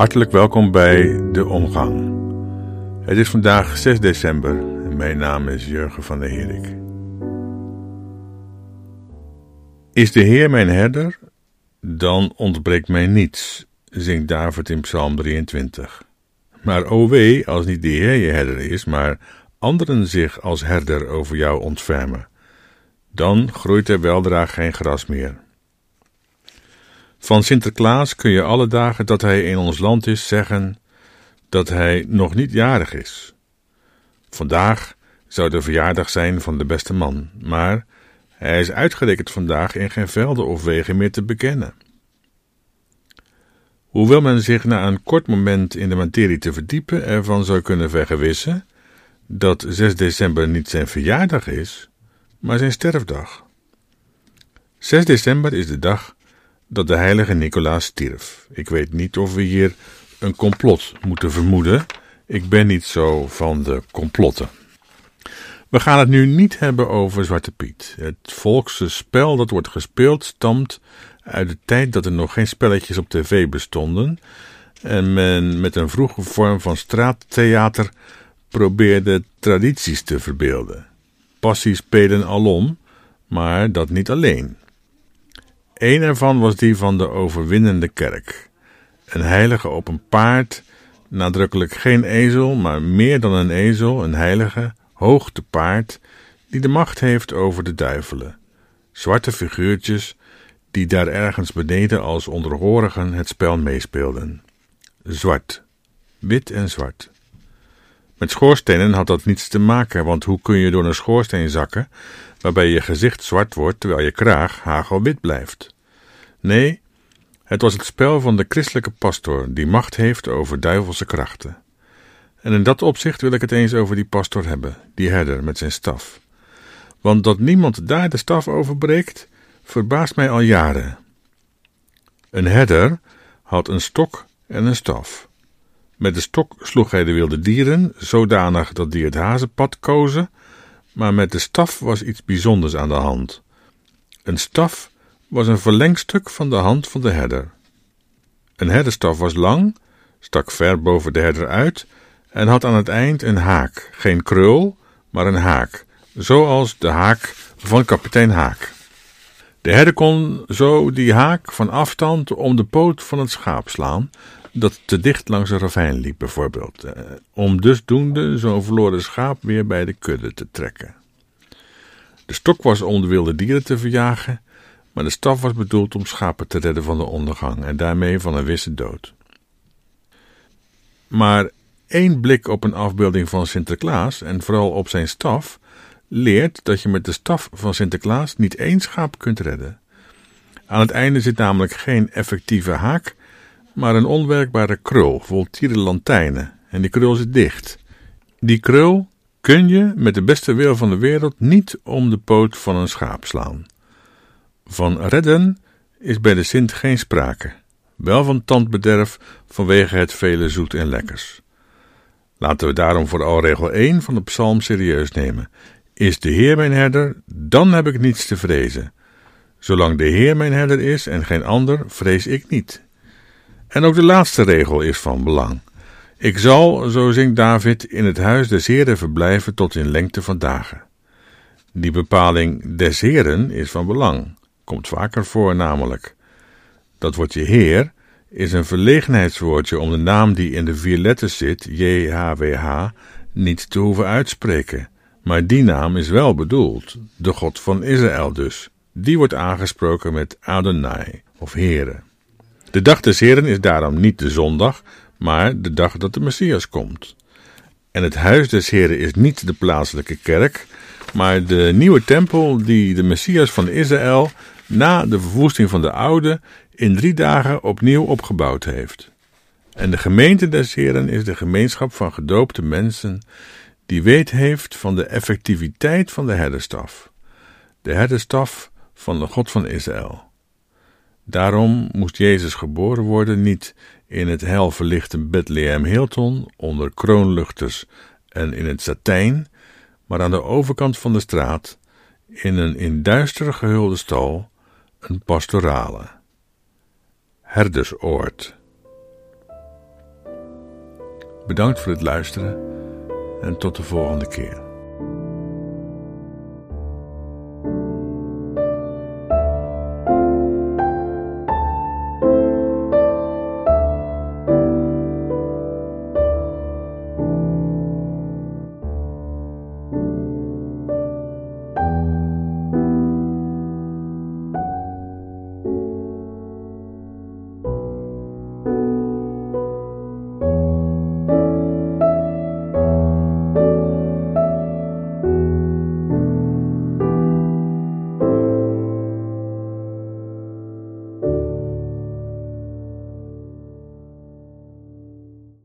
Hartelijk welkom bij De Omgang. Het is vandaag 6 december en mijn naam is Jurgen van der Herik. Is de Heer mijn herder, dan ontbreekt mij niets, zingt David in Psalm 23. Maar o wee, als niet de Heer je herder is, maar anderen zich als herder over jou ontfermen, dan groeit er weldra geen gras meer. Van Sinterklaas kun je alle dagen dat hij in ons land is zeggen dat hij nog niet jarig is. Vandaag zou de verjaardag zijn van de beste man, maar hij is uitgerekend vandaag in geen velden of wegen meer te bekennen. Hoewel men zich na een kort moment in de materie te verdiepen ervan zou kunnen vergewissen dat 6 december niet zijn verjaardag is, maar zijn sterfdag. 6 december is de dag dat de heilige Nicolaas stierf. Ik weet niet of we hier een complot moeten vermoeden. Ik ben niet zo van de complotten. We gaan het nu niet hebben over Zwarte Piet. Het volkse spel dat wordt gespeeld stamt uit de tijd dat er nog geen spelletjes op tv bestonden en men met een vroege vorm van straattheater probeerde tradities te verbeelden. Passie spelen alom, maar dat niet alleen. Een ervan was die van de overwinnende kerk. Een heilige op een paard, nadrukkelijk geen ezel, maar meer dan een ezel, een heilige, hoog te paard, die de macht heeft over de duivelen. Zwarte figuurtjes, die daar ergens beneden als onderhorigen het spel meespeelden. Zwart, wit en zwart. Met schoorstenen had dat niets te maken, want hoe kun je door een schoorsteen zakken waarbij je gezicht zwart wordt terwijl je kraag hagelwit blijft? Nee, het was het spel van de christelijke pastor die macht heeft over duivelse krachten. En in dat opzicht wil ik het eens over die pastor hebben, die herder met zijn staf. Want dat niemand daar de staf over breekt, verbaast mij al jaren. Een herder had een stok en een staf. Met de stok sloeg hij de wilde dieren, zodanig dat die het hazenpad kozen, maar met de staf was iets bijzonders aan de hand. Een staf was een verlengstuk van de hand van de herder. Een herderstaf was lang, stak ver boven de herder uit en had aan het eind een haak, geen krul, maar een haak, zoals de haak van kapitein Haak. De herder kon zo die haak van afstand om de poot van het schaap slaan, dat te dicht langs een ravijn liep, bijvoorbeeld, eh, om dusdoende zo'n verloren schaap weer bij de kudde te trekken. De stok was om de wilde dieren te verjagen, maar de staf was bedoeld om schapen te redden van de ondergang en daarmee van een wisse dood. Maar één blik op een afbeelding van Sinterklaas en vooral op zijn staf leert dat je met de staf van Sinterklaas niet één schaap kunt redden. Aan het einde zit namelijk geen effectieve haak, maar een onwerkbare krul vol tierenlantijnen en die krul zit dicht. Die krul kun je met de beste wil van de wereld niet om de poot van een schaap slaan. Van redden is bij de Sint geen sprake, wel van tandbederf vanwege het vele zoet en lekkers. Laten we daarom vooral regel 1 van de psalm serieus nemen. Is de Heer mijn herder, dan heb ik niets te vrezen. Zolang de Heer mijn herder is en geen ander, vrees ik niet. En ook de laatste regel is van belang. Ik zal, zo zingt David, in het huis des Heeren verblijven tot in lengte van dagen. Die bepaling des Heeren is van belang, komt vaker voor namelijk. Dat woordje Heer is een verlegenheidswoordje om de naam die in de vier letters zit, JHWH, niet te hoeven uitspreken. Maar die naam is wel bedoeld, de God van Israël dus. Die wordt aangesproken met Adonai of Heere. De dag des Heren is daarom niet de zondag, maar de dag dat de Messias komt. En het huis des Heren is niet de plaatselijke kerk, maar de nieuwe tempel die de Messias van Israël na de verwoesting van de oude in drie dagen opnieuw opgebouwd heeft. En de gemeente des Heren is de gemeenschap van gedoopte mensen die weet heeft van de effectiviteit van de herderstaf, de herderstaf van de God van Israël. Daarom moest Jezus geboren worden niet in het helverlichte Bethlehem Hilton onder kroonluchters en in het satijn, maar aan de overkant van de straat, in een in duister gehulde stal, een pastorale. Herdersoord. Bedankt voor het luisteren en tot de volgende keer.